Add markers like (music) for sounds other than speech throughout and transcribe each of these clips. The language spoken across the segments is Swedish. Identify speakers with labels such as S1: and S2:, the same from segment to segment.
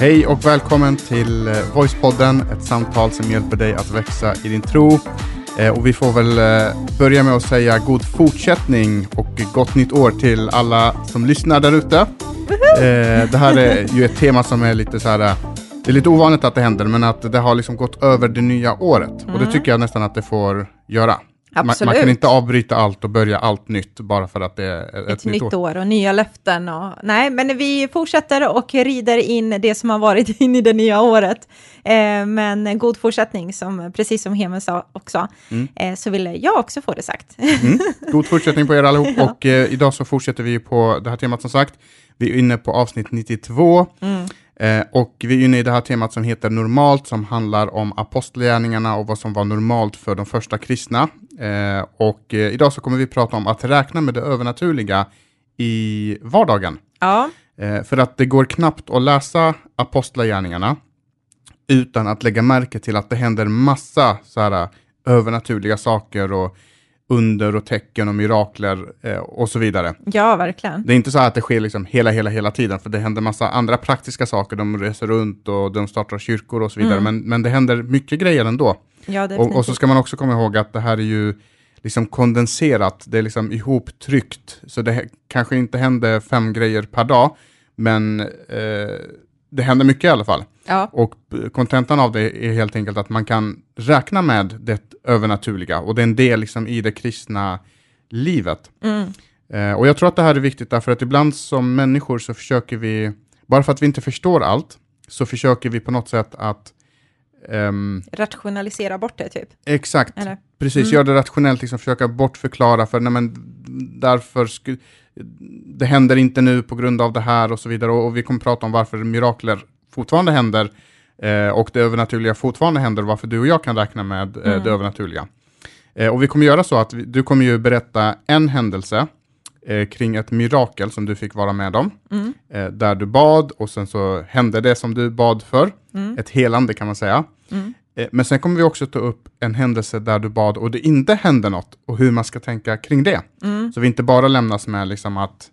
S1: Hej och välkommen till eh, Voicepodden, ett samtal som hjälper dig att växa i din tro. Eh, och vi får väl eh, börja med att säga god fortsättning och gott nytt år till alla som lyssnar där ute. Det här är ju ett tema som är lite så här, det är lite ovanligt att det händer, men att det har liksom gått över det nya året. Och det tycker jag nästan att det får göra. Man, man kan
S2: Absolut.
S1: inte avbryta allt och börja allt nytt bara för att det är ett,
S2: ett nytt år. och nya löften. Och, nej, men vi fortsätter och rider in det som har varit (laughs) in i det nya året. Eh, men en god fortsättning, som, precis som Hemen sa också, eh, så ville jag också få det sagt.
S1: Mm. God (laughs) fortsättning på er allihop och eh, idag så fortsätter vi på det här temat som sagt. Vi är inne på avsnitt 92 eh, och vi är inne i det här temat som heter normalt som handlar om apostlagärningarna och vad som var normalt för de första kristna. Eh, och eh, idag så kommer vi prata om att räkna med det övernaturliga i vardagen.
S2: ja,
S1: Eh, för att det går knappt att läsa apostlagärningarna utan att lägga märke till att det händer massa så här, eh, övernaturliga saker och under och tecken och mirakler eh, och så vidare.
S2: ja, verkligen.
S1: Det är inte så att det sker liksom hela, hela, hela tiden, för det händer massa andra praktiska saker. De reser runt och de startar kyrkor och så vidare, men, men det händer mycket grejer ändå.
S2: Ja,
S1: Och, och så ska man också komma ihåg att det här är ju liksom kondenserat, det är liksom ihoptryckt, så det kanske inte händer fem grejer per dag, men eh, det händer mycket i alla fall.
S2: ja,
S1: Och kontentan av det är helt enkelt att man kan räkna med det övernaturliga, och det är en del liksom i det kristna livet.
S2: mm,
S1: Eh, och jag tror att det här är viktigt därför att ibland som människor så försöker vi, bara för att vi inte förstår allt, så försöker vi på något sätt att ehm,
S2: rationalisera bort det typ.
S1: Exakt,
S2: Eller?
S1: Precis.
S2: Mm.
S1: Gör det rationellt, liksom försöka bortförklara för nej, men därför det händer inte nu på grund av det här och så vidare. Och, och vi kommer prata om varför mirakler fortfarande händer eh, och det övernaturliga fortfarande händer varför du och jag kan räkna med eh,
S2: Mm.
S1: det övernaturliga. Eh, och vi kommer göra så att vi, du kommer ju berätta en händelse eh, kring ett mirakel som du fick vara med om.
S2: Mm.
S1: Eh, där du bad och sen så hände det som du bad för.
S2: Mm.
S1: Ett helande kan man säga. Eh, Men sen kommer vi också ta upp en händelse där du bad och det inte hände något och hur man ska tänka kring det.
S2: Mm.
S1: Så vi inte bara lämnas med liksom att...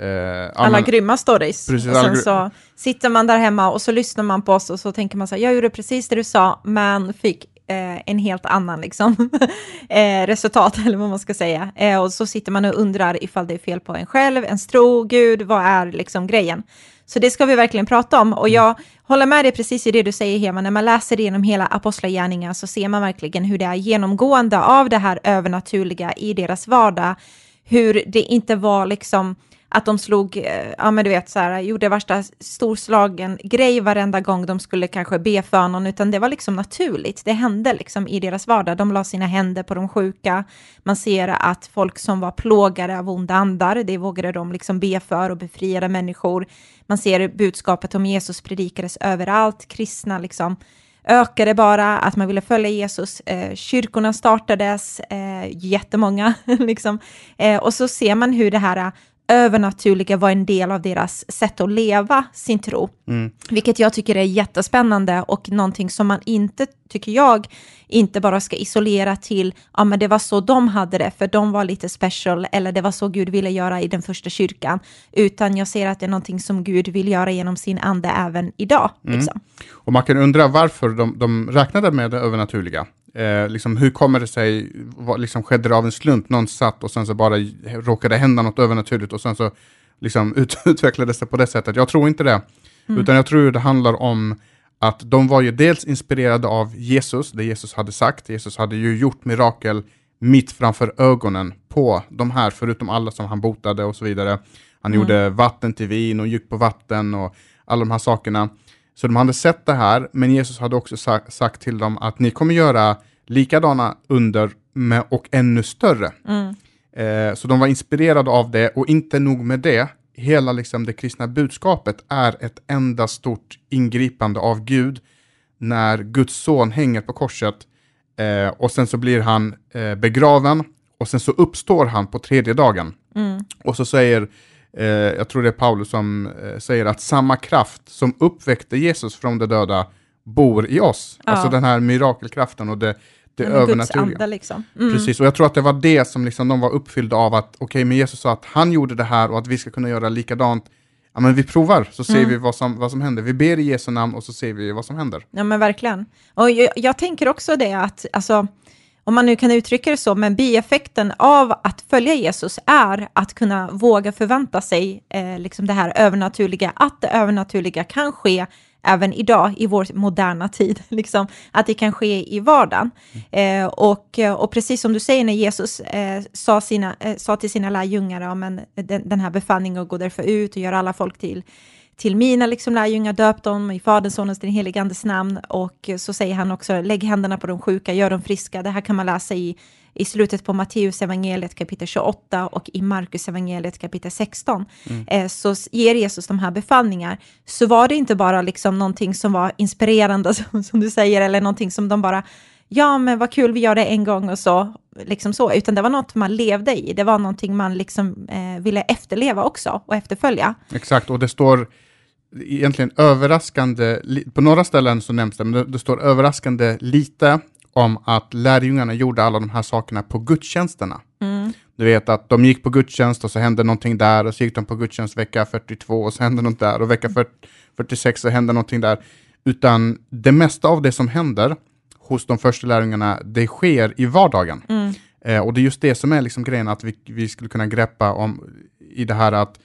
S1: Eh, ja,
S2: Alla
S1: men-
S2: grymma stories.
S1: Precis,
S2: och sen
S1: gry-
S2: så sitter man där hemma och så lyssnar man på oss och så tänker man så här, jag gjorde precis det du sa, men fick eh, en helt annan liksom, (laughs) eh, resultat, (laughs) eller vad man ska säga. Eh, och så sitter man och undrar ifall det är fel på en själv, ens tro, Gud, vad är liksom grejen? Så det ska vi verkligen prata om. Och jag håller med dig precis i det du säger, Hema. När man läser igenom hela Apostlagärningarna så ser man verkligen hur det är genomgående av det här övernaturliga i deras vardag. Hur det inte var liksom att de slog, eh, ja men du vet så här, gjorde värsta storslagen grej varenda gång de skulle kanske be för någon, utan det var liksom naturligt. Det hände liksom i deras vardag. De la sina händer på de sjuka. Man ser att folk som var plågade av onda andar, det vågade de liksom be för och befriade människor. Man ser budskapet om Jesus predikades överallt, kristna liksom ökade bara, att man ville följa Jesus. Eh, kyrkorna startades, eh, jättemånga, (laughs) liksom. Eh, och så ser man hur det här övernaturliga var en del av deras sätt att leva sin tro.
S1: Mm.
S2: Vilket jag tycker är jättespännande och någonting som man inte, tycker jag, inte bara ska isolera till, ja men det var så de hade det, för de var lite special, eller det var så Gud ville göra i den första kyrkan, utan jag ser att det är någonting som Gud vill göra genom sin ande även idag. Liksom.
S1: Och man kan undra varför de, de räknade med det övernaturliga. Eh, liksom, hur kommer det sig, vad, liksom, skedde det av en slump? Någon satt och sen så bara råkade hända något övernaturligt och sen så liksom, ut, (laughs) utvecklades det på det sättet. Jag tror inte det. Utan jag tror det handlar om att de var ju dels inspirerade av Jesus, det Jesus hade sagt. Jesus hade ju gjort mirakel mitt framför ögonen på de här, förutom alla som han botade och så vidare. Han gjorde vatten till vin och gick på vatten och alla de här sakerna. Så de hade sett det här, men Jesus hade också sa- sagt till dem att ni kommer göra likadana under med, och ännu större. Eh, så de var inspirerade av det och inte nog med det. Hela liksom, det kristna budskapet är ett enda stort ingripande av Gud när Guds son hänger på korset eh, och sen så blir han eh, begraven och sen så uppstår han på tredje dagen. Och så säger, eh, jag tror det är Paulus som eh, säger att samma kraft som uppväckte Jesus från de döda bor i oss.
S2: Ja.
S1: Alltså den här mirakelkraften och det, det
S2: Men
S1: övernaturliga.
S2: ande liksom. Mm.
S1: Precis, och jag tror att det var det som liksom de var uppfyllda av att okej, men Jesus sa att han gjorde det här och att vi ska kunna göra likadant. ja, men vi provar, så ser
S2: Mm.
S1: vi vad som, vad som händer. Vi ber i Jesu namn och så ser vi vad som händer.
S2: Ja, men verkligen. Och jag, jag tänker också det att, alltså, om man nu kan uttrycka det så, men bieffekten av att följa Jesus är att kunna våga förvänta sig eh, liksom det här övernaturliga, att det övernaturliga kan ske även idag i vår moderna tid, (laughs) liksom, att det kan ske i vardagen. Eh, och, eh, och precis som du säger när Jesus eh, sa, sina, eh, sa till sina lärjungar, ja, men den, den här befallningen att gå därför ut och göra alla folk till till mina liksom lärjungar, döp dem i Faderns, Sonens, den helige Andes namn. Och så säger han också, lägg händerna på de sjuka, gör dem friska. Det här kan man läsa i, i slutet på Matteus evangeliet kapitel 28 och i Markus evangeliet kapitel 16. Eh, så ger Jesus de här befallningar. Så var det inte bara liksom någonting som var inspirerande, (laughs) som, som du säger, eller någonting som de bara, ja men vad kul, vi gör det en gång och så, liksom så, utan det var något man levde i. Det var någonting man liksom eh, ville efterleva också och efterfölja.
S1: Exakt, och det står egentligen överraskande, på några ställen så nämns det, men det, det står överraskande lite om att lärjungarna gjorde alla de här sakerna på gudstjänsterna. Du vet att de gick på gudstjänst och så hände någonting där och så gick de på gudstjänst vecka 42 och så hände något där och vecka 40, 46 så hände någonting där. Utan det mesta av det som händer hos de första lärjungarna, det sker i vardagen. Eh, och det är just det som är liksom grejen att vi, vi skulle kunna greppa om i det här att,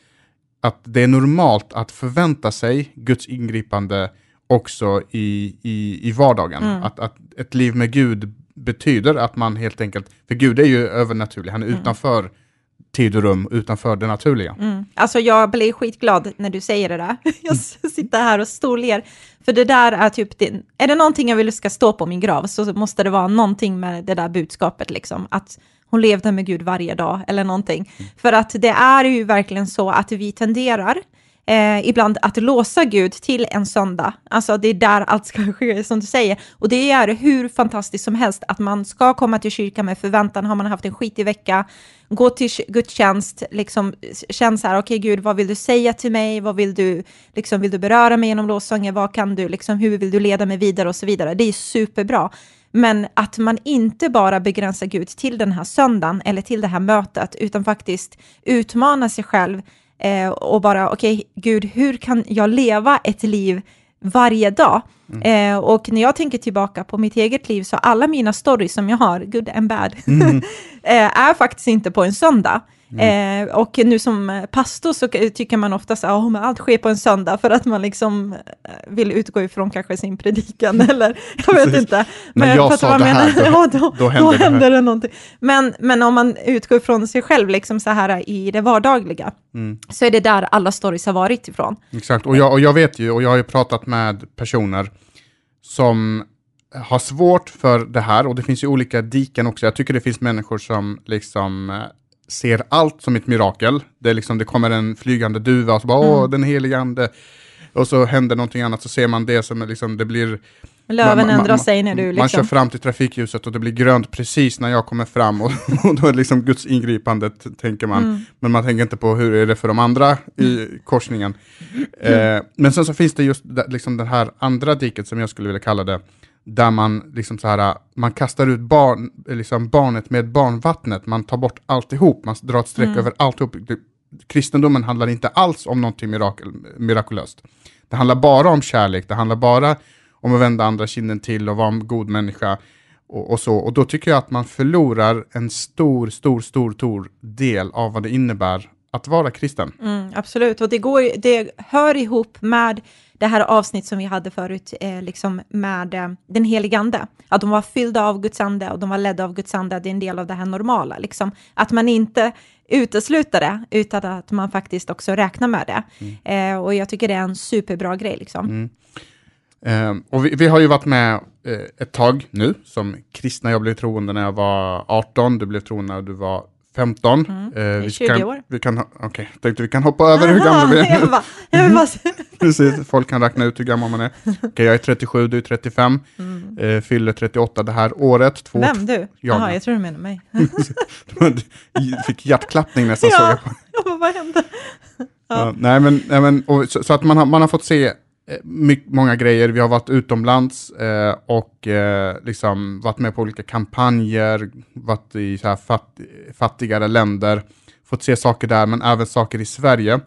S1: att det är normalt att förvänta sig Guds ingripande också i, i, i vardagen. Att, att ett liv med Gud betyder att man helt enkelt, för Gud är ju övernaturlig, han är utanför tid och rum, utanför det naturliga.
S2: Mm. Alltså jag blir skitglad när du säger det där. (laughs) Jag sitter här och storler. För det där är typ, det, är det någonting jag vill ska stå på min grav så måste det vara någonting med det där budskapet liksom. Att hon levde med Gud varje dag eller någonting. För att det är ju verkligen så att vi tenderar eh, ibland att låsa Gud till en söndag. Alltså det är där allt ska ske, som du säger. Och det är hur fantastiskt som helst att man ska komma till kyrkan med förväntan. Har man haft en skitig vecka, gå till gudstjänst, liksom känn så här, okej Gud, vad vill du säga till mig? Vad vill du, liksom, vill du beröra mig genom lovsånger? Vad kan du, liksom, hur vill du leda mig vidare och så vidare. Det är superbra. Men att man inte bara begränsar Gud till den här söndagen eller till det här mötet, utan faktiskt utmanar sig själv eh, och bara, okej, Gud, hur kan jag leva ett liv varje dag? Eh, och när jag tänker tillbaka på mitt eget liv, så alla mina stories som jag har, good and bad, (laughs) eh, är faktiskt inte på en söndag. Eh, och nu som pastor så tycker man ofta så oh, men allt sker på en söndag för att man liksom eh, vill utgå ifrån kanske sin predikan (laughs) eller jag vet
S1: Precis.
S2: inte.
S1: När jag sa det här,
S2: menar.
S1: då- (laughs)
S2: då,
S1: då
S2: då,
S1: händer
S2: händer,
S1: det här.
S2: det någonting. Men, men om man utgår ifrån sig själv liksom så här i det vardagliga, så är det där alla stories har varit ifrån.
S1: Exakt, och jag, och jag vet ju, och jag har ju pratat med personer som har svårt för det här, och det finns ju olika diken också. Jag tycker det finns människor som liksom eh, ser allt som ett mirakel. Det, är liksom, det kommer en flygande duva och så bara, åh, den helige ande. Och så händer någonting annat, så ser man det som liksom, det blir...
S2: Löven
S1: man-
S2: ändrar
S1: man-
S2: sig när du
S1: Man kör
S2: liksom...
S1: fram till trafikljuset och det blir grönt precis när jag kommer fram och, (laughs) och då är det liksom Guds ingripande, tänker man.
S2: Mm.
S1: Men man tänker inte på hur är det för de andra i korsningen.
S2: Mm.
S1: Eh, men sen så finns det just liksom det här andra diket som jag skulle vilja kalla det, där man liksom så här, man kastar ut barn, liksom barnet med barnvattnet, man tar bort alltihop, man drar ett streck
S2: Mm.
S1: över alltihop. Kristendomen handlar inte alls om någonting mirakel, mirakulöst. Det handlar bara om kärlek, det handlar bara om att vända andra kinden till och vara en god människa och, och så. Och då tycker jag att man förlorar en stor, stor, stor, stor del av vad det innebär att vara kristen.
S2: Mm, absolut, och det, går, det hör ihop med det här avsnitt som vi hade förut, eh, liksom med eh, den helige ande. Att de var fyllda av Guds ande och de var ledda av Guds ande, det är en del av det här normala. Liksom. Att man inte utesluter det, utan att man faktiskt också räknar med det. Eh, och jag tycker det är en superbra grej. Liksom.
S1: Eh, och vi, vi har ju varit med eh, ett tag nu som kristna. Jag blev troende när jag var 18, du blev troende när du var 15. Eh,
S2: är
S1: vi
S2: 20
S1: kan,
S2: år.
S1: Vi kan, jag tänkte vi kan hoppa över hur gamla vi (laughs) är.
S2: jag bara, jag bara, (laughs)
S1: Precis, folk kan räkna ut hur gammal man är. Okej, jag är 37, du är 35. Eh, fyller 38 det här året. Två,
S2: vem du?
S1: Jag.
S2: Jaha, jag tror du menar mig. (laughs)
S1: Du fick hjärtklappning nästan såg
S2: ja,
S1: jag på.
S2: jag bara, vad hände?
S1: Ja, nej, men, nej, men och, så, så att man har, man har fått se eh, mycket, många grejer. Vi har varit utomlands eh, och eh, liksom varit med på olika kampanjer, varit i så här fatt, fattigare länder, fått se saker där, men även saker i Sverige.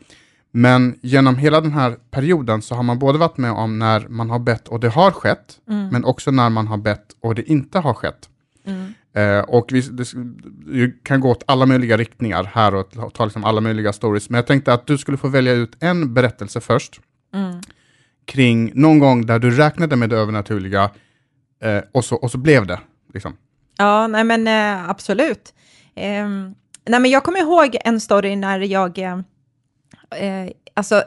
S1: Men genom hela den här perioden så har man både varit med om när man har bett och det har skett,
S2: Mm.
S1: men också när man har bett och det inte har skett.
S2: Mm.
S1: Eh, och vi det, det kan gå åt alla möjliga riktningar här och ta- ta liksom alla möjliga stories. Men jag tänkte att du skulle få välja ut en berättelse först
S2: Mm
S1: kring någon gång där du räknade med det övernaturliga eh, och, så, och så blev det. Liksom.
S2: Ja, nej men eh, absolut. Eh, nej men jag kommer ihåg en story när jag, eh, alltså,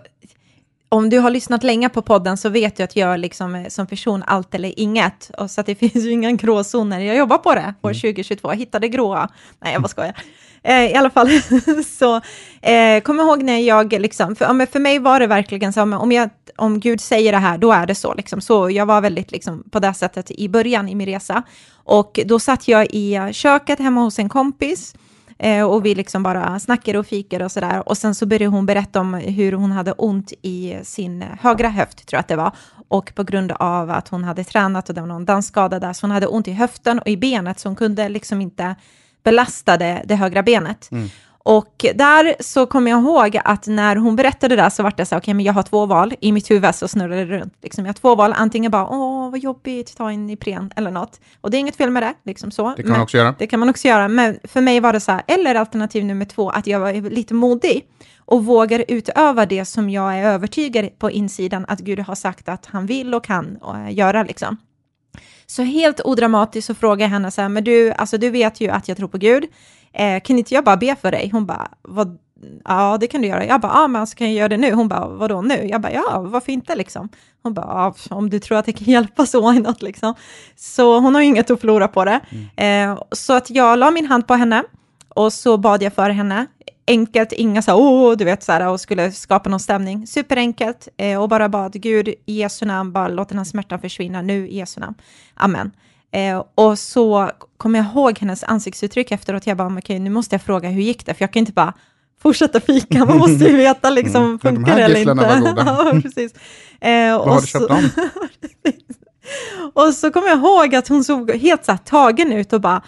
S2: om du har lyssnat länge på podden så vet du att jag liksom eh, som person allt eller inget. Och så att det (laughs) finns ju inga gråzoner. Jag jobbar på det år 2022, jag hittade gråa. Nej, jag bara skojar. Eh, I alla fall, (laughs) så eh, kom ihåg när jag liksom, för, för mig var det verkligen så, om, jag, om Gud säger det här, då är det så. Liksom. Så jag var väldigt liksom, på det sättet i början i min resa. Och då satt jag i köket hemma hos en kompis eh, och vi liksom bara snackade och fikade och sådär. Och sen så började hon berätta om hur hon hade ont i sin högra höft, tror jag att det var. Och på grund av att hon hade tränat och det var någon dansskada där, så hon hade ont i höften och i benet, så hon kunde liksom inte belasta det, det högra benet. Och där så kommer jag ihåg att när hon berättade det där så var det så här, okej, men jag har två val. I mitt huvud så snurrade det runt. Liksom, jag har två val, antingen bara, åh, vad jobbigt, ta en Ipren eller något. Och det är inget fel med det, liksom så.
S1: Det kan man också göra.
S2: Det kan man också göra, men för mig var det så här, eller alternativ nummer två, att jag var lite modig och vågar utöva det som jag är övertygad på insidan att Gud har sagt att han vill och kan eh, göra liksom. Så helt odramatiskt så frågar jag henne så här, men du, alltså du vet ju att jag tror på Gud, eh, kan inte jag bara be för dig? Hon bara, vad, ja det kan du göra. Jag bara, ja men alltså kan jag göra det nu? Hon bara, vadå nu? Jag bara, ja varför inte liksom? Hon bara, ja, om du tror att det kan (laughs) hjälpa så, why not liksom? Så hon har ju inget att förlora på det. Eh, så att jag la min hand på henne och så bad jag för henne. Enkelt, inga så här, åh, du vet så här, och skulle skapa någon stämning. Superenkelt och och bara bad Gud i Jesu namn, bara låt den här smärtan försvinna nu i Jesu namn. Amen. Eh, och så kommer jag ihåg hennes ansiktsuttryck efteråt. Jag bara, okej, nu måste jag fråga hur gick det? För jag kan inte bara fortsätta fika, man måste ju veta liksom,
S1: Mm. De
S2: funkar
S1: här
S2: det eller inte?
S1: var goda. (laughs)
S2: ja, precis. Eh,
S1: Vad har du köpt dem? (laughs)
S2: och så kommer jag ihåg att hon såg helt så här tagen ut och bara,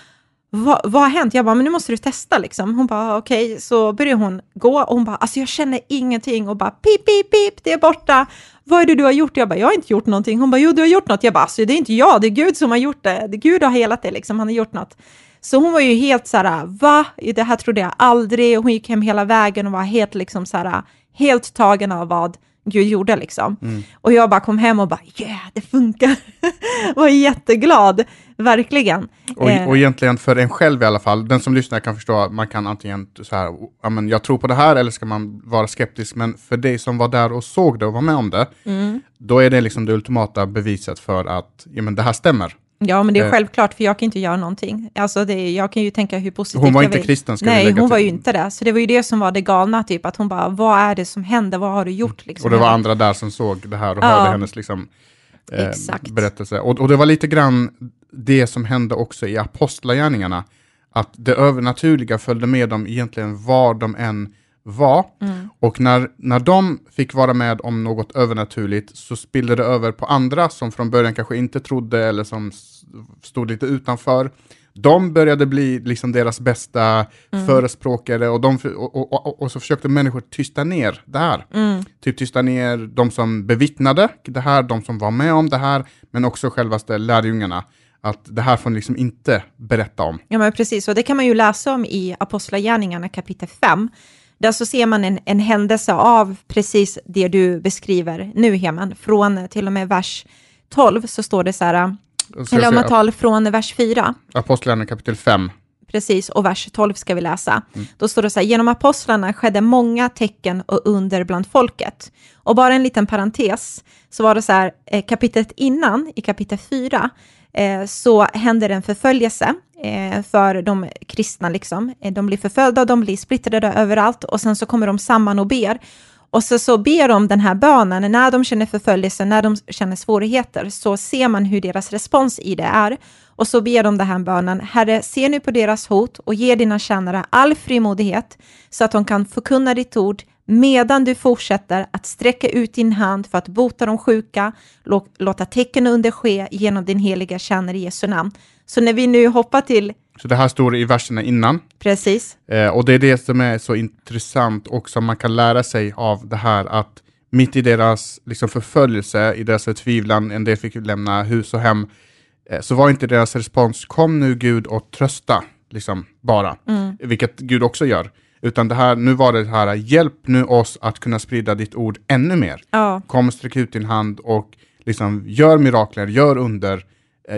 S2: vad, vad har hänt? Jag bara, men nu måste du testa liksom. Hon bara, okej, så börjar hon gå och hon bara, alltså jag känner ingenting och bara, pip, pip, pip, det är borta. Vad är det du har gjort? Jag bara, jag har inte gjort någonting. Hon bara, jo, du har gjort något. Jag bara, alltså det är inte jag, det är Gud som har gjort det. det Gud har helat det, liksom, han har gjort något. Så hon var ju helt så här, va? Det här trodde jag aldrig. Hon gick hem hela vägen och var helt liksom så här, helt tagen av vad Gud gjorde liksom. Och jag bara kom hem och bara, yeah, det funkar. (laughs) var jätteglad, verkligen.
S1: Och,
S2: Eh,
S1: och egentligen för en själv i alla fall, den som lyssnar kan förstå att man kan antingen så här, men jag tror på det här eller ska man vara skeptisk, men för dig som var där och såg det och var med om det,
S2: Mm.
S1: då är det liksom det ultimata beviset för att ja, men det här stämmer.
S2: Ja, men det är
S1: Eh.
S2: självklart, för jag kan inte göra någonting. Alltså det, jag kan ju tänka hur positivt
S1: Hon var inte
S2: vill.
S1: kristen, ska
S2: Nej, hon var ju inte det. Så det var ju det som var det galna, typ, att hon bara, vad är det som händer? Vad har du gjort? Liksom,
S1: Och det var andra där som såg det här och
S2: Ja.
S1: hörde hennes liksom, eh, berättelse. Och, och det var lite grann det som hände också i apostlagärningarna, att det övernaturliga följde med dem egentligen var de än var.
S2: Mm.
S1: Och när, när de fick vara med om något övernaturligt så spillde det över på andra som från början kanske inte trodde eller som stod lite utanför. De började bli liksom deras bästa
S2: Mm.
S1: förespråkare och, de, och, och, och, och så försökte människor tysta ner det här.
S2: Mm.
S1: Typ tysta ner de som bevittnade det här, de som var med om det här, men också självaste lärjungarna. Att det här får ni liksom inte berätta om.
S2: Ja, men precis. Och det kan man ju läsa om i Apostlagärningarna kapitel 5. Där så ser man en, en händelse av precis det du beskriver nu, Heman. Från till och med vers 12 så står det så här, eller om man tar från vers 4,
S1: Apostlagärningarna kapitel 5.
S2: precis, och vers 12 ska vi läsa. Då står det så här, genom apostlarna skedde många tecken och under bland folket. Och bara en liten parentes, så var det så här, eh, kapitlet innan, i kapitel 4, eh, så händer en förföljelse Eh, för de kristna. Liksom. Eh, de blir förföljda, de blir splittrade överallt och sen så kommer de samman och ber. Och så, så ber de den här bönen, när de känner förföljelse, när de känner svårigheter, så ser man hur deras respons i det är. Och så ber de den här bönen, Herre, se nu på deras hot och ge dina tjänare all frimodighet, så att de kan förkunna ditt ord, medan du fortsätter att sträcka ut din hand för att bota de sjuka, låta tecken under ske genom din heliga tjänare i Jesu namn. Så när vi nu hoppar till
S1: Så det här står i verserna innan.
S2: Precis.
S1: Eh, och det är det som är så intressant och som man kan lära sig av det här att mitt i deras liksom, förföljelse, i deras förtvivlan, en del fick lämna hus och hem, eh, så var inte deras respons kom nu Gud och trösta, liksom bara,
S2: Mm.
S1: vilket Gud också gör. Utan det här, nu var det det här, hjälp nu oss att kunna sprida ditt ord ännu mer.
S2: Ja,
S1: Kom, sträck ut din hand och liksom gör mirakler, gör under,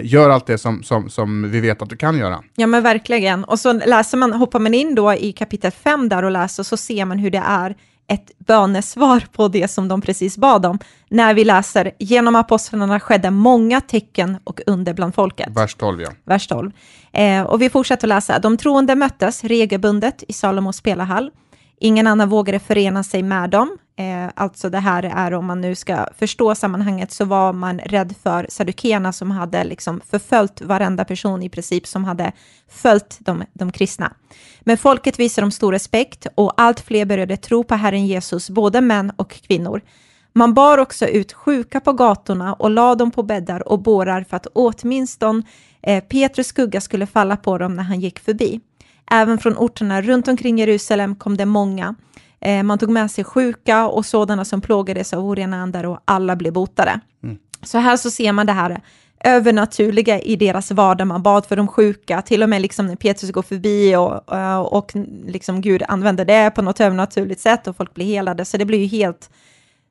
S1: gör allt det som, som, som vi vet att du kan göra.
S2: ja men verkligen. Och så läser man, hoppar man in då i kapitel 5 där och läser, så ser man hur det är ett bönesvar på det som de precis bad om. När vi läser, genom apostlarna skedde många tecken och under bland folket.
S1: Vers 12 ja.
S2: vers 12. Eh, och vi fortsätter att läsa. De troende möttes regelbundet i Salomos spelarhall. Ingen annan vågade förena sig med dem. Eh, alltså det här är, om man nu ska förstå sammanhanget, så var man rädd för saddukeerna som hade liksom förföljt varenda person i princip som hade följt de, de kristna. Men folket visade dem stor respekt och allt fler började tro på Herren Jesus, både män och kvinnor. Man bar också ut sjuka på gatorna och la dem på bäddar och bårar för att åtminstone eh, Petrus skugga skulle falla på dem när han gick förbi. Även från orterna runt omkring Jerusalem kom det många. Eh, man tog med sig sjuka och sådana som plågades av orena andar och alla blev botade. Så här så ser man det här övernaturliga i deras vardag. Man bad för de sjuka, till och med liksom när Petrus går förbi och, eh, och liksom Gud använder det på något övernaturligt sätt och folk blir helade. Så det blir ju helt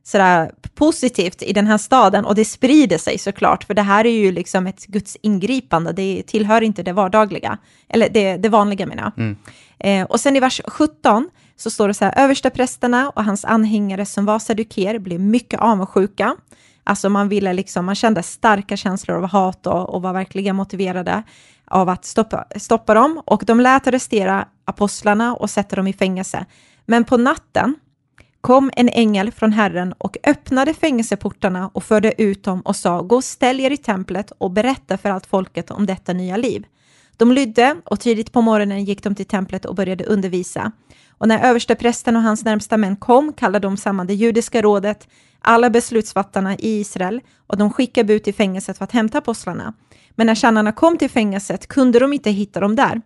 S2: sådär positivt i den här staden och det sprider sig såklart, för det här är ju liksom ett Guds ingripande, det tillhör inte det vardagliga, eller det, det vanliga menar jag. Eh, och sen i vers 17 så står det så här, översta prästerna och hans anhängare som var saduker blev mycket avundsjuka. Alltså man ville liksom, man kände starka känslor av hat och, och var verkligen motiverade av att stoppa, stoppa dem och de lät arrestera apostlarna och sätta dem i fängelse. Men på natten kom en ängel från Herren och öppnade fängelseportarna och förde ut dem och sa, gå och ställ er i templet och berätta för allt folket om detta nya liv. De lydde och tidigt på morgonen gick de till templet och började undervisa. Och när översteprästen och hans närmsta män kom kallade de samman det judiska rådet, alla beslutsfattarna i Israel och de skickade bud till fängelset för att hämta apostlarna. Men när tjänarna kom till fängelset kunde de inte hitta dem där.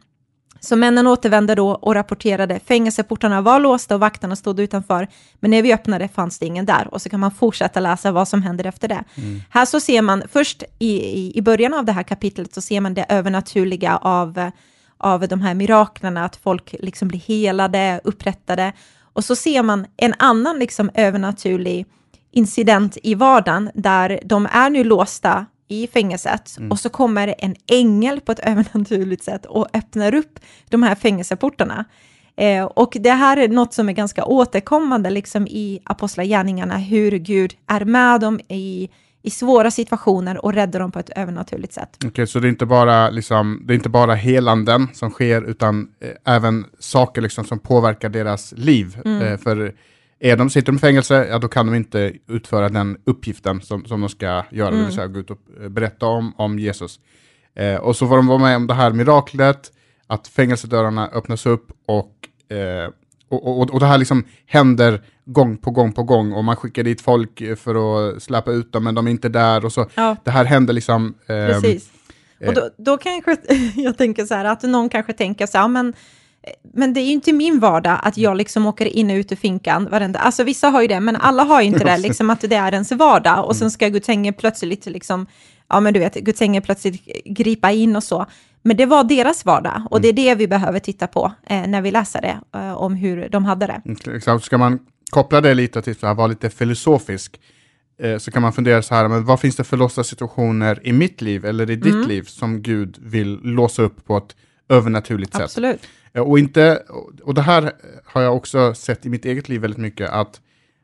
S2: Så männen återvände då och rapporterade fängelseportarna var låsta och vakterna stod utanför, men när vi öppnade fanns det ingen där. Och så kan man fortsätta läsa vad som händer efter det. Här så ser man, först i, i, i början av det här kapitlet så ser man det övernaturliga av, av de här miraklerna, att folk liksom blir helade, upprättade. Och så ser man en annan liksom övernaturlig incident i vardagen där de är nu låsta i fängelset och så kommer en ängel på ett (laughs) övernaturligt sätt och öppnar upp de här fängelseportarna. Eh, och det här är något som är ganska återkommande liksom i apostlagärningarna, hur Gud är med dem i, i svåra situationer och räddar dem på ett övernaturligt sätt.
S1: Okej, så det är inte bara, liksom, det är inte bara helanden som sker, utan eh, även saker liksom, som påverkar deras liv. Eh, för är de sitter de i fängelse, ja, då kan de inte utföra den uppgiften som, som de ska göra, det vill säga gå ut och eh, berätta om, om Jesus. Eh, och så får de vara med om det här miraklet, att fängelsedörrarna öppnas upp och, eh, och, och, och det här liksom händer gång på gång på gång och man skickar dit folk eh, för att släppa ut dem, men de är inte där och så.
S2: Ja.
S1: Det här händer liksom... ehm,
S2: Precis. Och då, då kanske (laughs) jag tänker så här, att någon kanske tänker så här, men, men det är ju inte min vardag att jag liksom åker in och ut ur finkan varenda, alltså vissa har ju det, men alla har ju inte (laughs) det, liksom att det är ens vardag och sen ska Guds ängel plötsligt liksom, ja men du vet, Guds ängel plötsligt gripa in och så. Men det var deras vardag och det är det vi behöver titta på eh, när vi läser det, eh, om hur de hade det.
S1: Exakt. Ska man koppla det lite till att vara lite filosofisk, eh, så kan man fundera så här, men vad finns det för låsta situationer i mitt liv eller i ditt liv som Gud vill låsa upp på ett övernaturligt sätt?
S2: Absolut.
S1: Eh, Och, inte, och det här har jag också sett i mitt eget liv väldigt mycket, att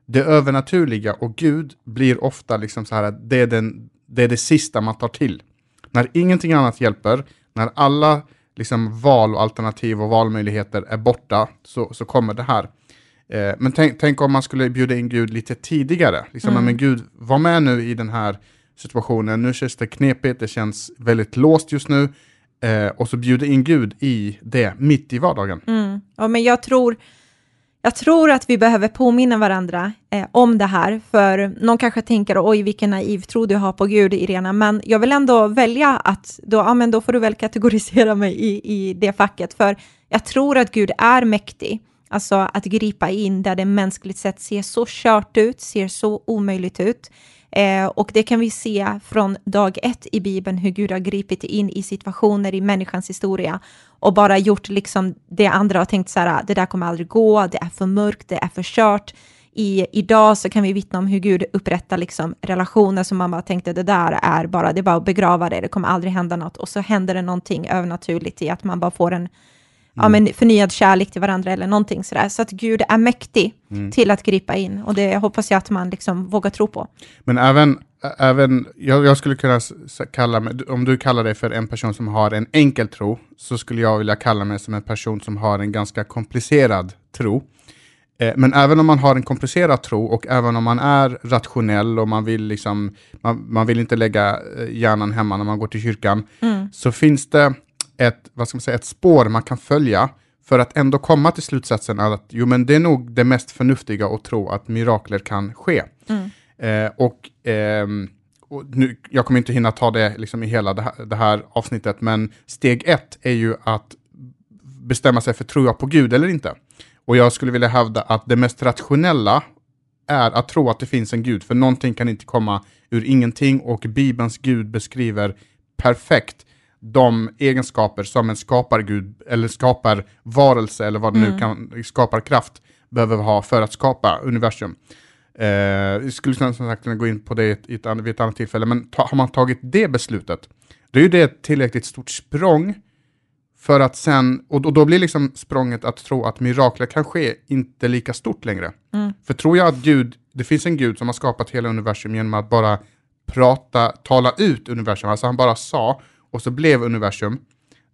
S1: det övernaturliga och Gud blir ofta liksom så här det är, den, det är det sista man tar till. När ingenting annat hjälper, när alla liksom val och alternativ och valmöjligheter är borta, så, så kommer det här. Eh, men tänk, tänk om man skulle bjuda in Gud lite tidigare. Liksom, men Gud, var med nu i den här situationen. Nu känns det knepigt, det känns väldigt låst just nu. Eh, och så bjuda in Gud i det, mitt i vardagen.
S2: Ja, men jag tror, jag tror att vi behöver påminna varandra eh, om det här, för någon kanske tänker oj vilken naiv tro du har på Gud, Irena, men jag vill ändå välja att då, ja, men då får du väl kategorisera mig i, i det facket, för jag tror att Gud är mäktig, alltså att gripa in där det mänskligt sett ser så kört ut, ser så omöjligt ut. Eh, och det kan vi se från dag ett i Bibeln, hur Gud har gripit in i situationer i människans historia och bara gjort liksom det andra och tänkt så här, det där kommer aldrig gå, det är för mörkt, det är för kört. I, idag så kan vi vittna om hur Gud upprättar liksom relationer som man bara tänkte, det där är bara, det är bara att begrava det, det kommer aldrig hända något. Och så händer det någonting övernaturligt i att man bara får en ja, men förnyad kärlek till varandra eller någonting sådär. Så att Gud är mäktig mm. till att gripa in och det hoppas jag att man liksom vågar tro på.
S1: Men även, även jag, jag skulle kunna kalla mig, om du kallar dig för en person som har en enkel tro, så skulle jag vilja kalla mig som en person som har en ganska komplicerad tro. Eh, men även om man har en komplicerad tro och även om man är rationell och man vill, liksom, man, man vill inte lägga hjärnan hemma när man går till kyrkan, mm. så finns det ett, vad ska man säga, ett spår man kan följa för att ändå komma till slutsatsen att jo, men det är nog det mest förnuftiga att tro att mirakler kan ske. Mm. Eh, och, eh, och nu, jag kommer inte hinna ta det liksom i hela det här, det här, avsnittet, men steg ett är ju att bestämma sig för tror jag på Gud eller inte. Och jag skulle vilja hävda att det mest rationella är att tro att det finns en Gud, för någonting kan inte komma ur ingenting och Bibelns Gud beskriver perfekt de egenskaper som en skapargud eller skapar varelse eller vad det mm. nu kan, skapar kraft behöver ha för att skapa universum. Eh, skulle som sagt kunna gå in på det i ett, vid ett annat tillfälle, men ta, har man tagit det beslutet, då är ju det ett tillräckligt stort språng för att sen, och, och då blir liksom språnget att tro att mirakler kan ske inte lika stort längre. Mm. För tror jag att Gud, det finns en Gud som har skapat hela universum genom att bara prata, tala ut universum, alltså han bara sa, och så blev universum,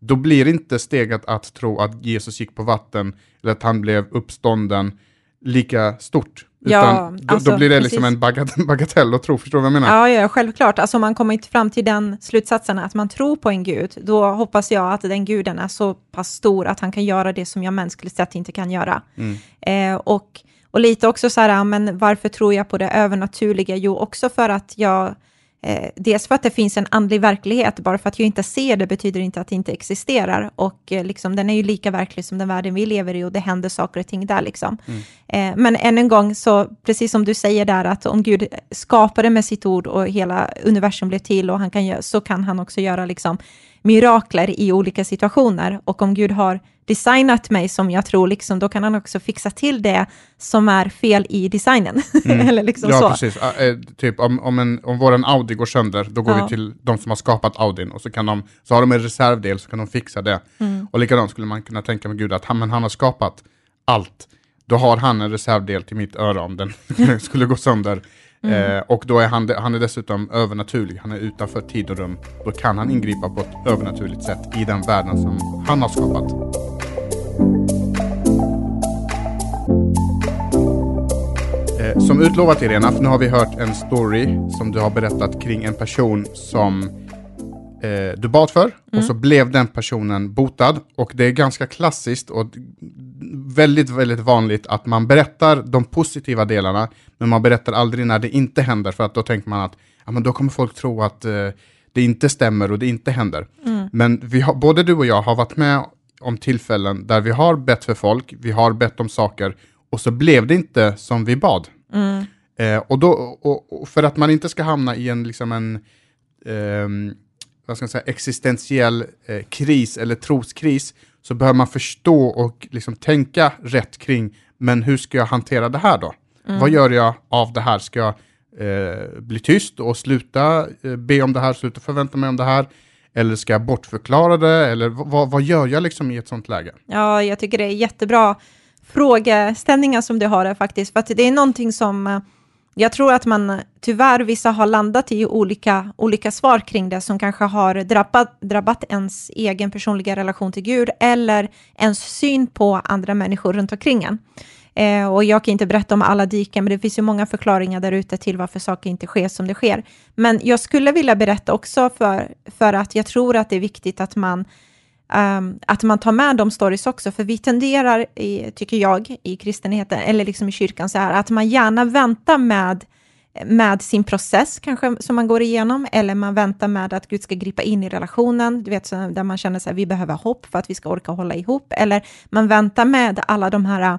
S1: då blir inte steget att tro att Jesus gick på vatten eller att han blev uppstånden lika stort. Ja, alltså, då, då, blir det liksom en (laughs) bagatell att tro, förstår du vad jag menar?
S2: Ja, ja självklart. Alltså om man kommer inte fram till den slutsatsen att man tror på en gud, då hoppas jag att den guden är så pass stor att han kan göra det som jag mänskligt sett inte kan göra. Mm. Eh, och, och lite också så här, men varför tror jag på det övernaturliga? Jo, också för att jag Eh, dels för att det finns en andlig verklighet, bara för att jag inte ser det betyder inte att det inte existerar. Och eh, liksom, den är ju lika verklig som den världen vi lever i och det händer saker och ting där. Liksom. Mm. Eh, men än en gång, så precis som du säger där, att om Gud skapade med sitt ord och hela universum blev till, och han kan, så kan han också göra liksom, mirakler i olika situationer. Och om Gud har designat mig som jag tror, liksom, då kan han också fixa till det som är fel i designen. (laughs) Mm. Eller liksom
S1: ja,
S2: så.
S1: precis. Uh, typ om, om, en, om vår Audi går sönder, då går ja. vi till de som har skapat Audin och så, kan de, så har de en reservdel så kan de fixa det. Mm. Och likadant skulle man kunna tänka med Gud att han, men han har skapat allt. Då har han en reservdel till mitt öra om den (laughs) skulle gå sönder. Mm. Eh, och då är han, han är dessutom övernaturlig, han är utanför tid och rum. Då kan han ingripa på ett övernaturligt sätt i den världen som han har skapat. Eh, som utlovat Irena, för nu har vi hört en story som du har berättat kring en person som eh, du bad för mm. och så blev den personen botad. Och det är ganska klassiskt och väldigt, väldigt vanligt att man berättar de positiva delarna, men man berättar aldrig när det inte händer, för att då tänker man att ja, men då kommer folk tro att eh, det inte stämmer och det inte händer. Mm. Men vi har, både du och jag har varit med om tillfällen där vi har bett för folk, vi har bett om saker och så blev det inte som vi bad. Mm. Eh, och, då, och, och, för att man inte ska hamna i en, liksom en eh, vad ska jag säga, existentiell eh, kris eller troskris så behöver man förstå och liksom tänka rätt kring, men hur ska jag hantera det här då? Mm. Vad gör jag av det här? Ska jag eh, bli tyst och sluta eh, be om det här, sluta förvänta mig om det här? Eller ska jag bortförklara det? Eller vad, vad gör jag liksom i ett sånt läge?
S2: Ja, jag tycker det är jättebra frågeställningar som du har där faktiskt, för att det är någonting som eh, jag tror att man tyvärr, vissa har landat i olika, olika svar kring det som kanske har drabbat, drabbat ens egen personliga relation till Gud eller ens syn på andra människor runt omkring en. Eh, och jag kan inte berätta om alla diken, men det finns ju många förklaringar där ute till varför saker inte sker som det sker. Men jag skulle vilja berätta också för, för att jag tror att det är viktigt att man Um, att man tar med de stories också, för vi tenderar, i, tycker jag, i kristenheten, eller liksom i kyrkan, så här, att man gärna väntar med, med sin process, kanske, som man går igenom, eller man väntar med att Gud ska gripa in i relationen, du vet, så, där man känner att vi behöver hopp för att vi ska orka hålla ihop, eller man väntar med alla de här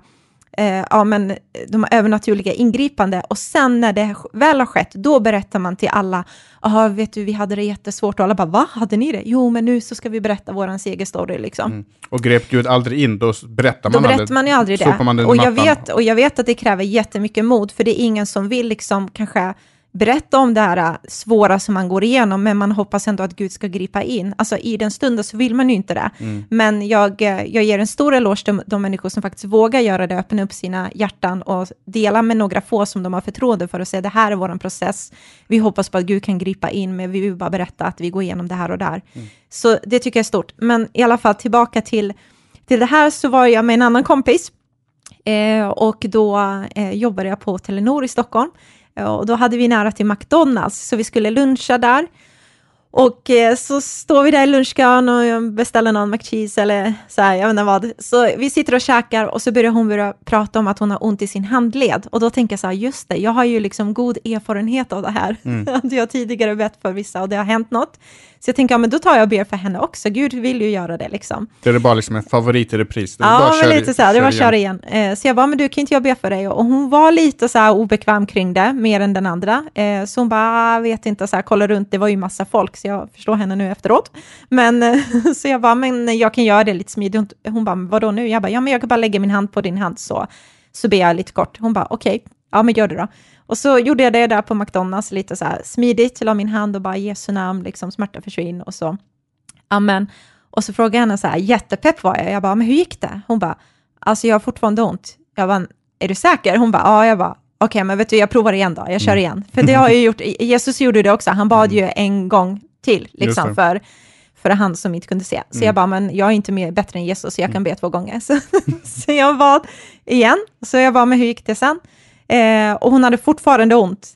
S2: eh, ja, men de övernaturliga ingripande och sen när det väl har skett, då berättar man till alla, ja vet du, vi hade det jättesvårt och alla bara, va, hade ni det? Jo, men nu så ska vi berätta vår segerstory liksom. Mm.
S1: Och grep Gud aldrig in, då berättar man
S2: Då berättar man ju aldrig det. Och jag, vet, och jag vet att det kräver jättemycket mod, för det är ingen som vill liksom kanske berätta om det här äh, svåra som man går igenom, men man hoppas ändå att Gud ska gripa in. Alltså i den stunden så vill man ju inte det. Mm. Men jag, äh, jag ger en stor eloge till de människor som faktiskt vågar göra det, öppna upp sina hjärtan och dela med några få som de har förtroende för och säga det här är vår process. Vi hoppas på att Gud kan gripa in, men vi vill bara berätta att vi går igenom det här och där. Mm. Så det tycker jag är stort. Men i alla fall tillbaka till, till det här så var jag med en annan kompis eh, och då eh, jobbade jag på Telenor i Stockholm. Och då hade vi nära till McDonalds, så vi skulle luncha där. Och eh, så står vi där i lunchkön och beställer någon McCheese eller så här, jag vet inte vad. Så vi sitter och käkar och så börjar hon börja prata om att hon har ont i sin handled. Och då tänker jag så här, just det, jag har ju liksom god erfarenhet av det här. Mm. (laughs) jag har tidigare bett för vissa och det har hänt något. Så jag tänker, ja men då tar jag och ber för henne också. Gud vill ju göra det liksom.
S1: Det är bara liksom en favorit i repris?
S2: Ja, men lite så här, det var köra igen. Eh, så jag bara, men du kan inte jag be för dig? Och hon var lite så här obekväm kring det, mer än den andra. Eh, så hon bara, ah, vet inte, så här, kolla runt, det var ju massa folk, så jag förstår henne nu efteråt. Men eh, (laughs) så jag bara, men jag kan göra det lite smidigt. Hon bara, vadå nu? Jag bara, ja men jag kan bara lägga min hand på din hand så, så ber jag lite kort. Hon bara, okej, okay. ja men gör det då. Och så gjorde jag det där på McDonalds lite så här smidigt, la min hand och bara Jesu namn, liksom smärta försvinn och så. Amen. Och så frågade jag henne så här, jättepepp var jag. Jag bara, men hur gick det? Hon bara, alltså jag har fortfarande ont. Jag bara, är du säker? Hon bara, ja. Jag bara, okej, okay, men vet du, jag provar igen då, jag kör mm. igen. För det har jag gjort, Jesus gjorde det också, han bad ju mm. en gång till, liksom, för, för han som inte kunde se. Så mm. jag bara, men jag är inte mer, bättre än Jesus, så jag kan be två gånger. (laughs) Så, så jag bad igen, så jag bara, men hur gick det sen? Eh, och hon hade fortfarande ont.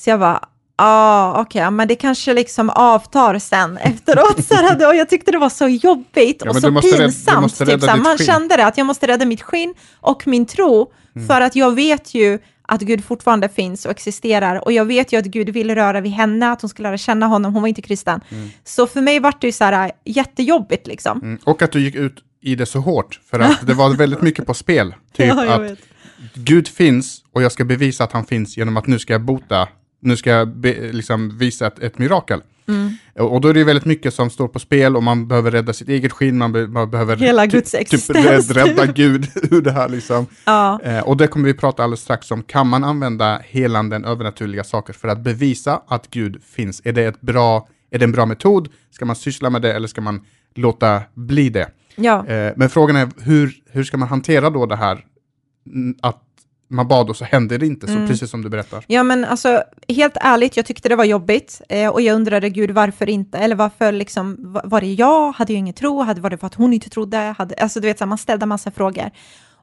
S2: Så jag bara, ah, okej, okay, men det kanske liksom avtar sen efteråt. Så här, och jag tyckte det var så jobbigt ja, och så pinsamt. Rädda, typ, så man kände det, att jag måste rädda mitt skinn och min tro, mm. för att jag vet ju att Gud fortfarande finns och existerar. Och jag vet ju att Gud ville röra vid henne, att hon skulle lära känna honom, hon var inte kristen. Mm. Så för mig var det ju så här jättejobbigt liksom. Mm.
S1: Och att du gick ut i det så hårt, för att det var väldigt mycket på spel. (laughs) Typ ja, att vet. Gud finns och jag ska bevisa att han finns genom att nu ska jag bota, nu ska jag be, liksom visa ett, ett mirakel. Mm. Och då är det väldigt mycket som står på spel och man behöver rädda sitt eget skinn, man, be man behöver
S2: Hela Guds typ
S1: existens. typ rädda Gud (laughs) ur det här liksom. Ja. Eh, och det kommer vi prata alldeles strax om. Kan man använda helanden, övernaturliga saker för att bevisa att Gud finns? Är det, ett bra, är det en bra metod? Ska man syssla med det eller ska man låta bli det? Ja. Eh, men frågan är hur, hur ska man hantera då det här att man bad och så hände det inte, så mm. precis som du berättar.
S2: Ja, men alltså helt ärligt, jag tyckte det var jobbigt eh, och jag undrade, gud, varför inte? Eller varför liksom, var det jag? Hade jag ingen tro? Hade, var det för att hon inte trodde? Hade, alltså, du vet, så man ställde massa frågor.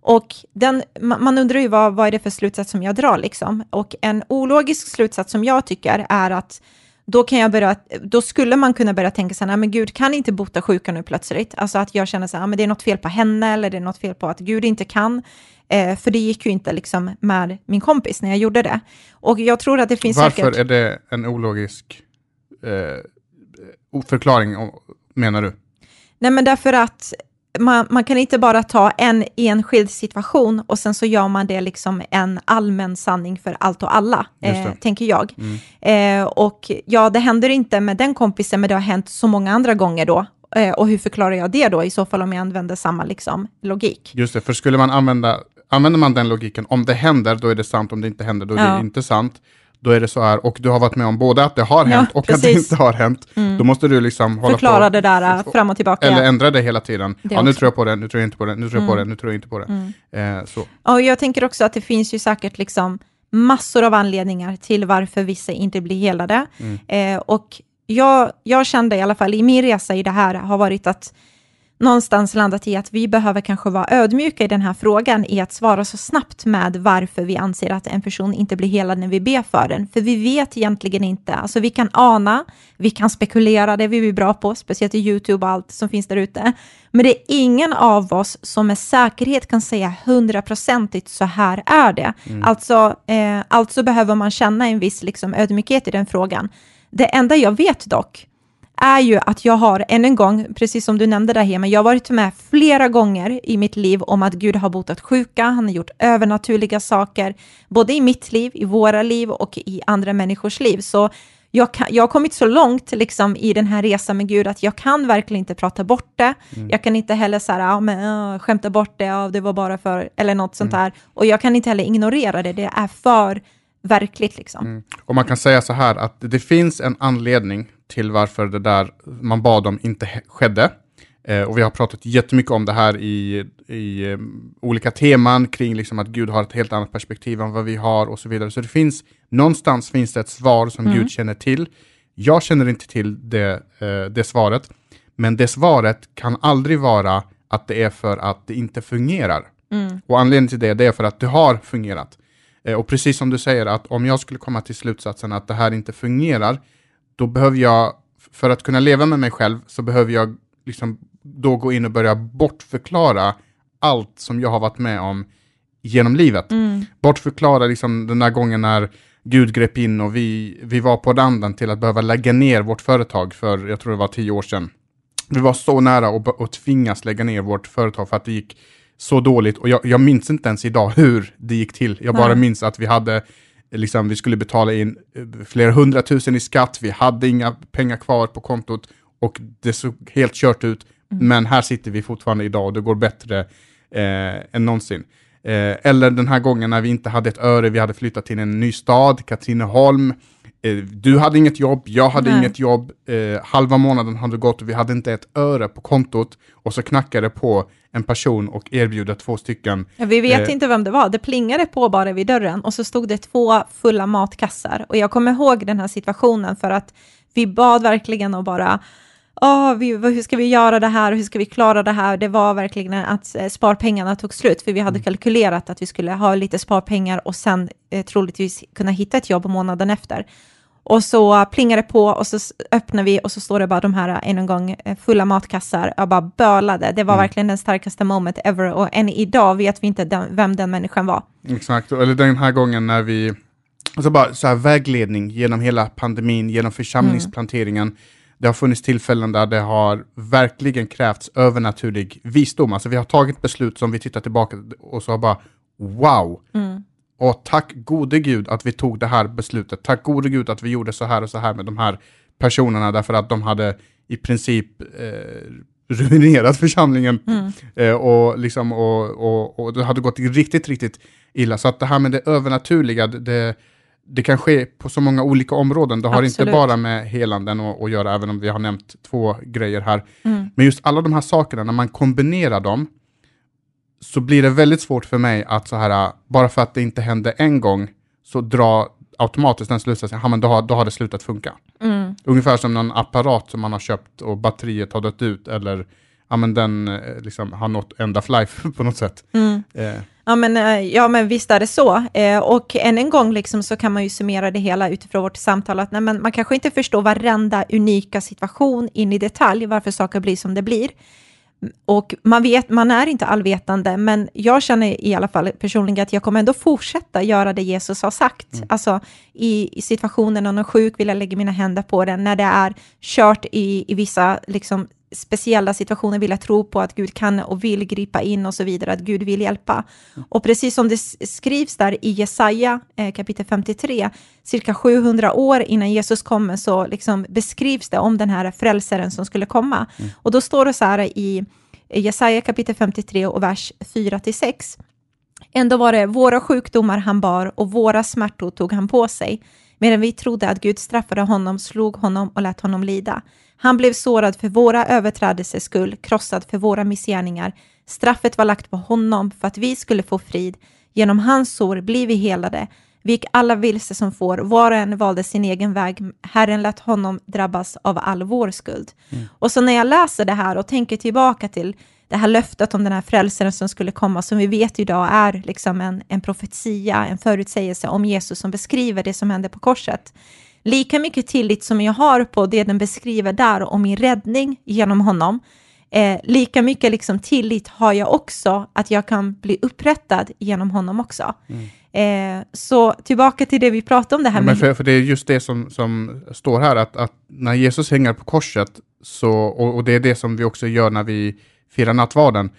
S2: Och den, man undrar ju vad, vad är det för slutsats som jag drar liksom? Och en ologisk slutsats som jag tycker är att då, kan jag börja, då skulle man kunna börja tänka så här, men Gud kan inte bota sjuka nu plötsligt. Alltså att jag känner så här, men det är något fel på henne eller det är något fel på att Gud inte kan. Eh, för det gick ju inte liksom med min kompis när jag gjorde det. Och jag tror att det finns
S1: Varför
S2: säkert...
S1: är det en ologisk eh, förklaring, menar du?
S2: Nej, men därför att man, man, kan inte bara ta en enskild situation och sen så gör man det liksom en allmän sanning för allt och alla, eh, tänker jag. Mm. Eh, och ja, det händer inte med den kompisen, men det har hänt så många andra gånger då. Eh, och hur förklarar jag det då, i så fall om jag använder samma liksom, logik?
S1: Just det, för skulle man använda, använder man den logiken, om det händer, då är det sant, om det inte händer, då är ja. det inte sant då är det så här, och du har varit med om både att det har hänt ja, och precis. att det inte har hänt, mm. då måste du liksom
S2: hålla Förklara på. det där fram och tillbaka.
S1: Eller ändra det hela tiden. Det ja, nu tror jag på det, nu tror jag inte på det, nu tror jag på mm. det, nu tror jag inte på det.
S2: Mm. Eh, så. Och jag tänker också att det finns ju säkert liksom massor av anledningar till varför vissa inte blir helade. Mm. Eh, och jag, jag kände i alla fall i min resa i det här har varit att någonstans landat i att vi behöver kanske vara ödmjuka i den här frågan, i att svara så snabbt med varför vi anser att en person inte blir helad när vi ber för den. För vi vet egentligen inte, alltså vi kan ana, vi kan spekulera, det är vi bra på, speciellt i YouTube och allt som finns där ute. Men det är ingen av oss som med säkerhet kan säga hundraprocentigt så här är det. Mm. Alltså, eh, alltså behöver man känna en viss liksom, ödmjukhet i den frågan. Det enda jag vet dock, är ju att jag har, än en gång, precis som du nämnde där Hema, jag har varit med flera gånger i mitt liv om att Gud har botat sjuka, han har gjort övernaturliga saker, både i mitt liv, i våra liv och i andra människors liv. Så jag, kan, jag har kommit så långt liksom, i den här resan med Gud att jag kan verkligen inte prata bort det. Mm. Jag kan inte heller så här, ja, men, uh, skämta bort det, ja, det var bara för, eller något sånt mm. där. Och jag kan inte heller ignorera det, det är för verkligt. Liksom. Mm.
S1: Och man kan säga så här att det finns en anledning till varför det där man bad om inte skedde. Eh, och vi har pratat jättemycket om det här i, i um, olika teman kring liksom att Gud har ett helt annat perspektiv än vad vi har och så vidare. Så det finns, någonstans finns det ett svar som mm. Gud känner till. Jag känner inte till det, eh, det svaret, men det svaret kan aldrig vara att det är för att det inte fungerar. Mm. Och anledningen till det, det är för att det har fungerat. Eh, och precis som du säger, att om jag skulle komma till slutsatsen att det här inte fungerar, då behöver jag, för att kunna leva med mig själv, så behöver jag liksom då gå in och börja bortförklara allt som jag har varit med om genom livet. Mm. Bortförklara liksom den där gången när Gud grep in och vi, vi var på randen till att behöva lägga ner vårt företag för, jag tror det var tio år sedan. Vi var så nära att, att tvingas lägga ner vårt företag för att det gick så dåligt och jag, jag minns inte ens idag hur det gick till. Jag bara minns att vi hade liksom, vi skulle betala in eh, flera hundratusen i skatt, vi hade inga pengar kvar på kontot och det såg helt kört ut. Mm. Men här sitter vi fortfarande idag och det går bättre eh, än någonsin. Eh, eller den här gången när vi inte hade ett öre, vi hade flyttat till en ny stad, Katrineholm. Eh, du hade inget jobb, jag hade Nej. inget jobb. Eh, halva månaden hade gått och vi hade inte ett öre på kontot. Och så knackade på en person och erbjuda två stycken.
S2: Ja, vi vet eh, inte vem det var. Det plingade på bara vid dörren och så stod det två fulla matkassar. Och jag kommer ihåg den här situationen för att vi bad verkligen och bara Oh, vi, hur ska vi göra det här och hur ska vi klara det här? Det var verkligen att eh, sparpengarna tog slut, för vi hade mm. kalkylerat att vi skulle ha lite sparpengar och sen eh, troligtvis kunna hitta ett jobb månaden efter. Och så plingar det på och så öppnar vi och så står det bara de här en gång eh, fulla matkassar. Jag bara bölade. Det var mm. verkligen den starkaste moment ever och än idag vet vi inte den, vem den människan var.
S1: Exakt, eller den här gången när vi, alltså bara så här vägledning genom hela pandemin, genom församlingsplanteringen. Mm. Det har funnits tillfällen där det har verkligen krävts övernaturlig visdom. Alltså vi har tagit beslut som vi tittar tillbaka och så har bara wow, mm. Och tack gode gud att vi tog det här beslutet. Tack gode gud att vi gjorde så här och så här med de här personerna därför att de hade i princip eh, ruinerat (laughs) församlingen mm. eh, och, liksom, och, och, och det hade gått riktigt, riktigt illa. Så att det här med det övernaturliga, det, det kan ske på så många olika områden. Det har Absolut. inte bara med helanden att göra, även om vi har nämnt två grejer här. Mm. Men just alla de här sakerna, när man kombinerar dem, så blir det väldigt svårt för mig att så här, bara för att det inte hände en gång, så dra automatiskt den slutsatsen, ja, men då, har, då har det slutat funka. Mm. Ungefär som någon apparat som man har köpt och batteriet har dött ut, eller ja, men den eh, liksom, har nått end of life (laughs) på något sätt. Mm.
S2: Eh. Ja, men, eh, ja, men visst är det så. Eh, och än en gång liksom, så kan man ju summera det hela utifrån vårt samtal, att nej, men man kanske inte förstår varenda unika situation in i detalj, varför saker blir som det blir. Och man, vet, man är inte allvetande, men jag känner i alla fall personligen att jag kommer ändå fortsätta göra det Jesus har sagt. Mm. Alltså i, i situationen när någon är sjuk vill jag lägga mina händer på den. När det är kört i, i vissa liksom, speciella situationer vill jag tro på att Gud kan och vill gripa in och så vidare, att Gud vill hjälpa. Och precis som det skrivs där i Jesaja eh, kapitel 53, cirka 700 år innan Jesus kommer, så liksom beskrivs det om den här frälsaren som skulle komma. Mm. Och då står det så här i Jesaja kapitel 53 och vers 4-6. Ändå var det våra sjukdomar han bar och våra smärtor tog han på sig, medan vi trodde att Gud straffade honom, slog honom och lät honom lida. Han blev sårad för våra överträdelsers skull, krossad för våra missgärningar. Straffet var lagt på honom för att vi skulle få frid. Genom hans sår blir vi helade. Vi gick alla vilse som får, var och en valde sin egen väg. Herren lät honom drabbas av all vår skuld. Mm. Och så när jag läser det här och tänker tillbaka till det här löftet om den här frälsaren som skulle komma, som vi vet idag är liksom en, en profetia, en förutsägelse om Jesus som beskriver det som hände på korset. Lika mycket tillit som jag har på det den beskriver där om min räddning genom honom, eh, lika mycket liksom tillit har jag också att jag kan bli upprättad genom honom också. Mm. Eh, så tillbaka till det vi pratade om det här
S1: ja, med... För, för, det är just det som, som står här, att, att när Jesus hänger på korset, så, och, och, det är det som vi också gör när vi firar nattvarden,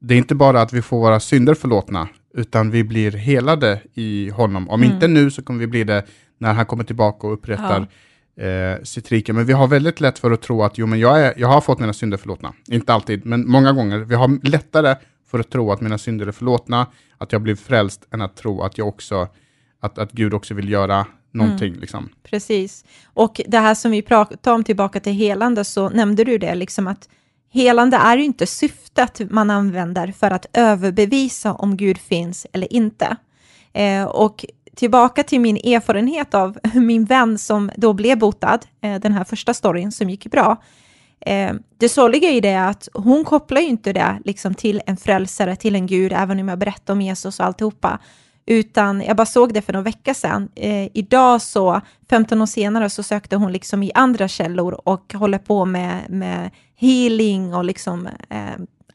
S1: det är inte bara att vi får våra synder förlåtna, utan vi blir helade i honom. Om mm. inte nu så kommer vi bli det när han kommer tillbaka och upprättar ja. eh, sitt rike. Men vi har väldigt lätt för att tro att jo, men jag, är, jag har fått mina synder förlåtna. Inte alltid, men många gånger. Vi har lättare för att tro att mina synder är förlåtna, att jag blir frälst, än att tro att, jag också, att, att Gud också vill göra någonting. Mm. Liksom.
S2: Precis. Och det här som vi pratade om tillbaka till helande, så nämnde du det, liksom att helande är ju inte syftet man använder för att överbevisa om Gud finns eller inte. Eh, och tillbaka till min erfarenhet av (laughs) min vän som då blev botad, eh, den här första storyn som gick bra. Eh, det sorgliga i det är att hon kopplar ju inte det liksom till en frälsare, till en gud, även om jag berättar om Jesus och alltihopa. Utan jag bara såg det för några veckor sedan. Eh, idag så, 15 år senare, så sökte hon liksom i andra källor och håller på med, med healing och liksom eh,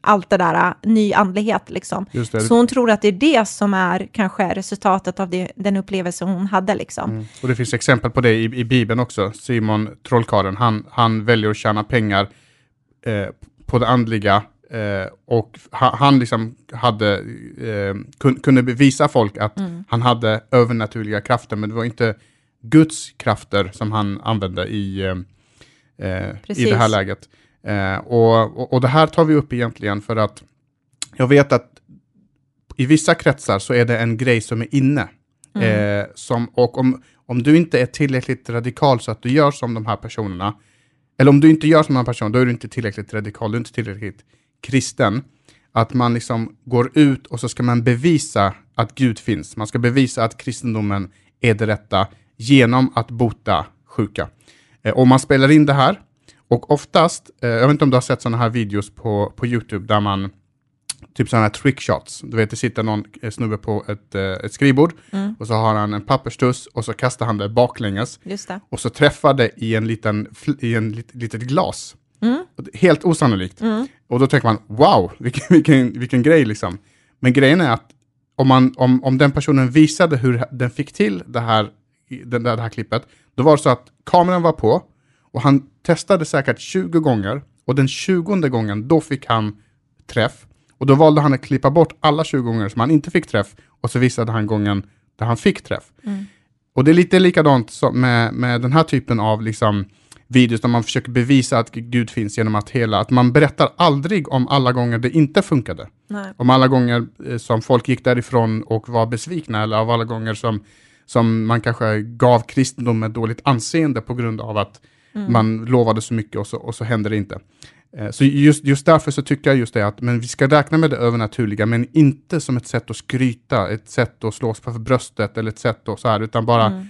S2: allt det där, äh, ny andlighet liksom. Så hon tror att det är det som är kanske resultatet av det, den upplevelse hon hade liksom. Mm.
S1: Och det finns exempel på det i, i Bibeln också. Simon trollkarlen, han, han väljer att tjäna pengar eh, på det andliga eh, och ha, han liksom hade, eh, kun, kunde bevisa folk att mm. han hade övernaturliga krafter, men det var inte Guds krafter som han använde i, eh, eh, i det här läget. Eh, och, och, och, det här tar vi upp egentligen för att jag vet att i vissa kretsar så är det en grej som är inne. Mm. Eh, som, och om, om du inte är tillräckligt radikal så att du gör som de här personerna, eller om du inte gör som de här personerna, då är du inte tillräckligt radikal, du är inte tillräckligt kristen. Att man liksom går ut och så ska man bevisa att Gud finns. Man ska bevisa att kristendomen är det rätta genom att bota sjuka. Eh, och man spelar in det här och oftast, eh, jag vet inte om du har sett sådana här videos på, på YouTube där man, typ sådana här trickshots, du vet det sitter någon eh, snubbe på ett, ett skrivbord mm. och så har han en papperstuss och så kastar han det baklänges och så träffar det i en liten, i en lit, litet glas. Mm. Helt osannolikt. Mm. Och då tänker man, wow, vilken, vilken, vilken grej liksom. Men grejen är att om, man, om, om den personen visade hur den fick till det här, det, det här klippet, då var det så att kameran var på och han testade säkert 20 gånger och den 20 gången då fick han träff. Och då valde han att klippa bort alla 20 gånger som han inte fick träff och så visade han gången där han fick träff. Mm. Och det är lite likadant med, med den här typen av liksom, videos där man försöker bevisa att Gud finns genom att hela, att man berättar aldrig om alla gånger det inte funkade. Nej. Om alla gånger eh, som folk gick därifrån och var besvikna eller av alla gånger som, som man kanske gav kristendomen dåligt anseende på grund av att Mm. Man lovade så mycket och så, och så hände det inte. Eh, så just, just därför så tycker jag just det att men vi ska räkna med det övernaturliga, men inte som ett sätt att skryta, ett sätt att slå oss för bröstet eller ett sätt att så här, utan bara mm.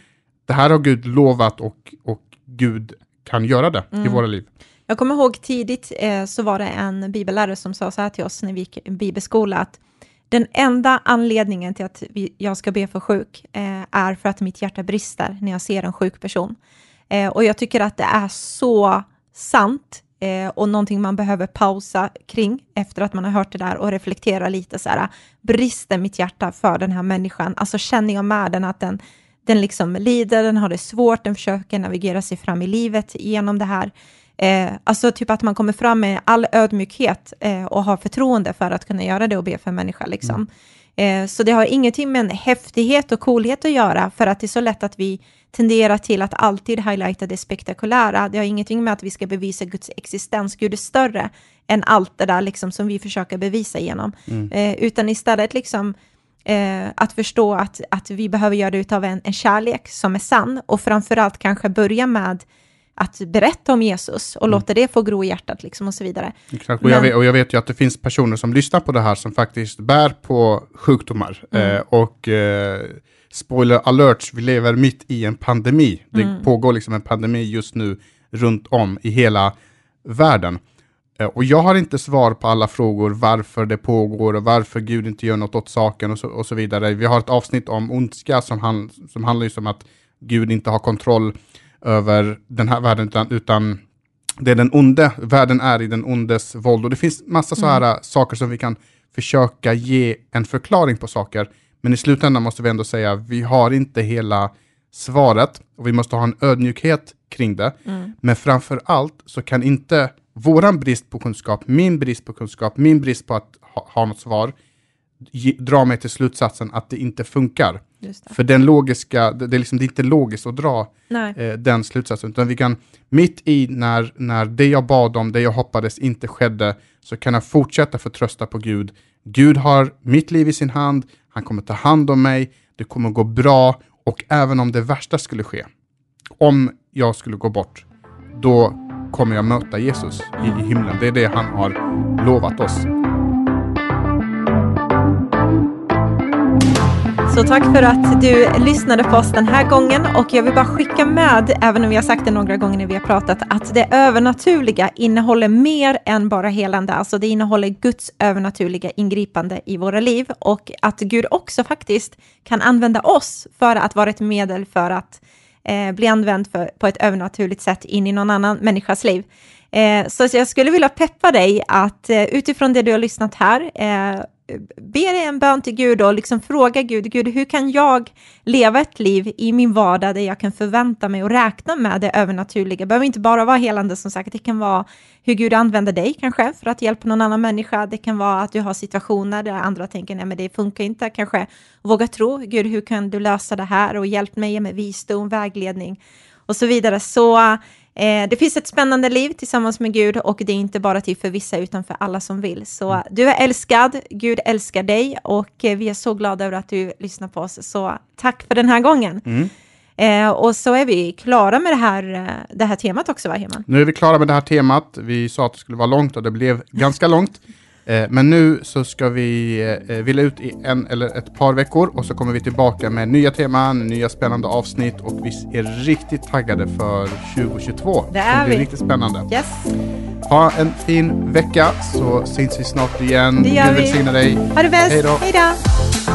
S1: det här har Gud lovat och, och Gud kan göra det mm. i våra liv.
S2: Jag kommer ihåg tidigt eh, så var det en bibellärare som sa så här till oss när vi gick i bibelskola, att den enda anledningen till att vi, jag ska be för sjuk eh, är för att mitt hjärta brister när jag ser en sjuk person. Eh, och jag tycker att det är så sant eh, och någonting man behöver pausa kring efter att man har hört det där och reflektera lite så här, brister mitt hjärta för den här människan? Alltså känner jag med den att den, den liksom lider, den har det svårt, den försöker navigera sig fram i livet genom det här. Eh, alltså typ att man kommer fram med all ödmjukhet eh, och har förtroende för att kunna göra det och be för en människa. Liksom. Mm. Eh, så det har ingenting med häftighet och coolhet att göra, för att det är så lätt att vi tenderar till att alltid highlighta det spektakulära. Det har ingenting med att vi ska bevisa Guds existens. Gud är större än allt det där liksom som vi försöker bevisa genom. Mm. Eh, utan istället liksom eh, att förstå att, att vi behöver göra det av en, en kärlek som är sann och framförallt kanske börja med att berätta om Jesus och låta det få gro i hjärtat liksom och så vidare.
S1: Exakt. Och, jag vet, och jag vet ju att det finns personer som lyssnar på det här som faktiskt bär på sjukdomar. Eh, och eh, spoiler alert, vi lever mitt i en pandemi. Det pågår liksom en pandemi just nu runt om i hela världen. Eh, Och jag har inte svar på alla frågor varför det pågår och varför Gud inte gör något åt saken och så, och så vidare. Vi har ett avsnitt om ondska som, han, som handlar just om att Gud inte har kontroll över den här världen utan, utan det är den onde, världen är i den ondes våld. Och det finns massa så här saker som vi kan försöka ge en förklaring på saker. Men i slutändan måste vi ändå säga, vi har inte hela svaret och vi måste ha en ödmjukhet kring det. Men framför allt så kan inte våran brist på kunskap, min brist på kunskap, min brist på att ha, ha något svar, ge, dra mig till slutsatsen att det inte funkar.
S2: Det.
S1: För den logiska, det, det, är liksom, det är inte logiskt att dra eh, den slutsatsen, utan vi kan mitt i när, när det jag bad om, det jag hoppades inte skedde, så kan jag fortsätta förtrösta på Gud. Gud har mitt liv i sin hand, han kommer ta hand om mig, det kommer gå bra och även om det värsta skulle ske, om jag skulle gå bort, då kommer jag möta Jesus i, himlen. Det är det han har lovat oss.
S2: Så tack för att du lyssnade på oss den här gången och jag vill bara skicka med, även om vi har sagt det några gånger när vi har pratat, att det övernaturliga innehåller mer än bara helande. Alltså det innehåller Guds övernaturliga ingripande i våra liv och att Gud också faktiskt kan använda oss för att vara ett medel för att eh, bli använd för, på ett övernaturligt sätt in i någon annan människas liv. Eh, så jag skulle vilja peppa dig att eh, utifrån det du har lyssnat här, eh, be dig en bön till Gud och liksom fråga Gud, Gud, hur kan jag leva ett liv i min vardag där jag kan förvänta mig och räkna med det övernaturliga? Det behöver inte bara vara helande som sagt, det kan vara hur Gud använder dig kanske för att hjälpa någon annan människa. Det kan vara att du har situationer där andra tänker, nej men det funkar inte, kanske våga tro, Gud, hur kan du lösa det här och hjälp mig med visdom, vägledning och så vidare. Så Eh, det finns ett spännande liv tillsammans med Gud och det är inte bara till för vissa utan för alla som vill. Så du är älskad, Gud älskar dig och eh, vi är så glada över att du lyssnar på oss. Så tack för den här gången. Eh, och så är vi klara med det här, eh, det här temat också, va Heman?
S1: Nu är vi klara med det här temat. Vi sa att det skulle vara långt och det blev ganska långt. Eh, Men nu så ska vi eh, vila ut i en eller ett par veckor och så kommer vi tillbaka med nya teman, nya spännande avsnitt och vi är riktigt taggade för 2022.
S2: Det är
S1: det blir
S2: vi.
S1: riktigt spännande.
S2: Yes,
S1: Ha en fin vecka så syns vi snart igen.
S2: Det gör
S1: Gud
S2: vi.
S1: välsigne dig.
S2: ha det bäst, hej då!